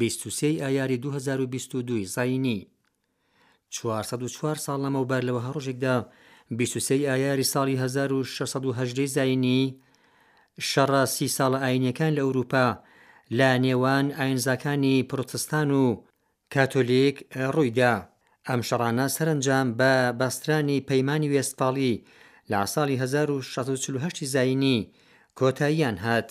بیست و سێ ی ئایاری دوو هەزار و بیست و دوو ی زایینی، چوار سەد و چوار ساڵ لەمەوبەر لە وەها ڕۆژێکدا، بیست و سێ ی ئایاری ساڵی هەزار و شەش سەد و هەژدە ی زایینی، شەڕە سی ساڵە ئایینییەکان لە ئەورووپا لە نێوان ئایینزاکانی پڕۆتستان و کاتۆلیک ڕووی دا. ئەم شەڕانە سەرەنجام بە بەسترانی پەیمانی وێستفاڵی لە ساڵی هەزار و شەش سەد و چل و هەشت ی زایینی کۆتاییان هات.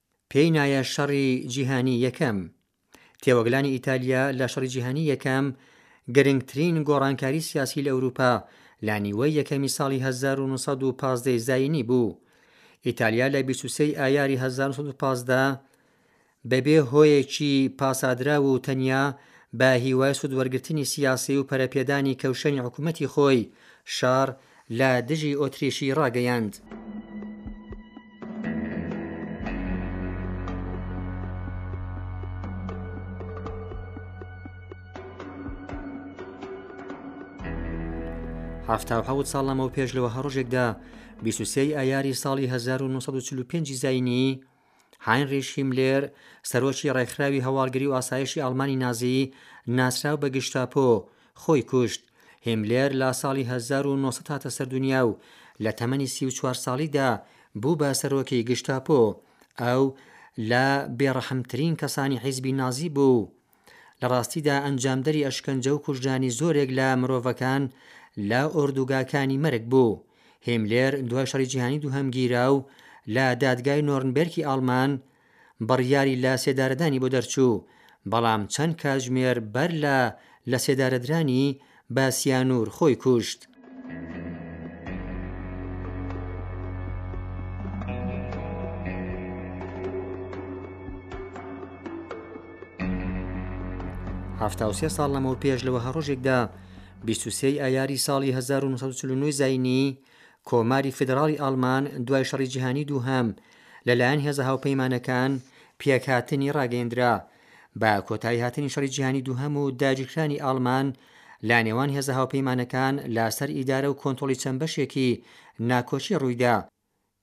پێی نایە شەڕی جیهانی یەکەم. تێوەگلانی ئیتالیا لە شەڕی جیهانی یەکەم گرنگترین گۆڕانکاری سیاسی لە ئەوروپا لە نیوەی یەکەمی ساڵی 1915 زایینی بوو. ئیتالیا لە 23 ئایاری 1915 بەبێ هۆیەکی پاسادراو و تەنیا بە هیوای سوودوەرگرتنی سیاسی و پەرەپێدانی کەوشەنی حکوومەتی خۆی شەڕ لە دژی ئۆتریشی ڕاگەیاند. حەفتا و حەوت ساڵ لەمەوپێش لە وەها ڕۆژێکدا، بیست و سێ ی ئایاری ساڵی هەزار و نۆ سەد و چل و پێنج ی زایینیی، هاینریش هیملێر، سەرۆکی ڕێکخراوی هەواڵگری و ئاسایشی ئاڵمانی نازیی، ناسراو بە گشتاپۆ، خۆی کوشت. هیملێر لە ساڵی هەزار و نۆ سەد هاتە سەر دونیا و لە تەمەنی سی و چوار ساڵیدا بوو بە سەرۆکی گشتاپۆ. ئەو لە بێڕەحمترین کەسانی حیزبی نازی بوو. لە ڕاستیدا ئەنجامدەری ئەشکەنجە و کوژرانی زۆرێک لە مرۆڤەکان لە ئۆردوگاکانی مەرگ بوو. هیملێر دوای شەڕی جیهانی دووهەم گیرا و لە دادگای نۆرنبێرکی ئاڵمان بڕیاری لە سێدارەدانی بۆ دەرچوو، بەڵام چەند کاتژمێر بەر لە لەسێدارەدرانی، با سیانوور خۆی کوشت. حەفتا و سێ ساڵ لەمەوپێش لە وەها ڕۆژێکدا، بیست و سێی ئایاری ساڵی هەزار و نۆ سەد و چل و نۆی زایینی، کۆماری فیدڕاڵی ئاڵمان دوای شەڕی جیهانیی دووهەم، لەلایەن هێزە هاوپەیمانەکان پێکهاتنی ڕاگەیەندرا، بە کۆتایی هاتنی شەڕی جیهانی دووهەم و داگیرکرانی ئاڵمان لە نێوان هێزە هاوپەیمانەکان لە سەر ئیدارە و کۆنتۆڵی چەند بەشێکی ناکۆکی ڕوویدا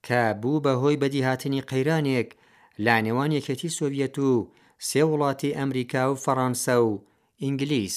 کە بوو بە هۆی بەدیهاتنی قەیرانێک لە نێوان یەکێتی سۆڤیەت و سێ وڵاتی ئەمریکا و فەڕانسە و ئینگلیس.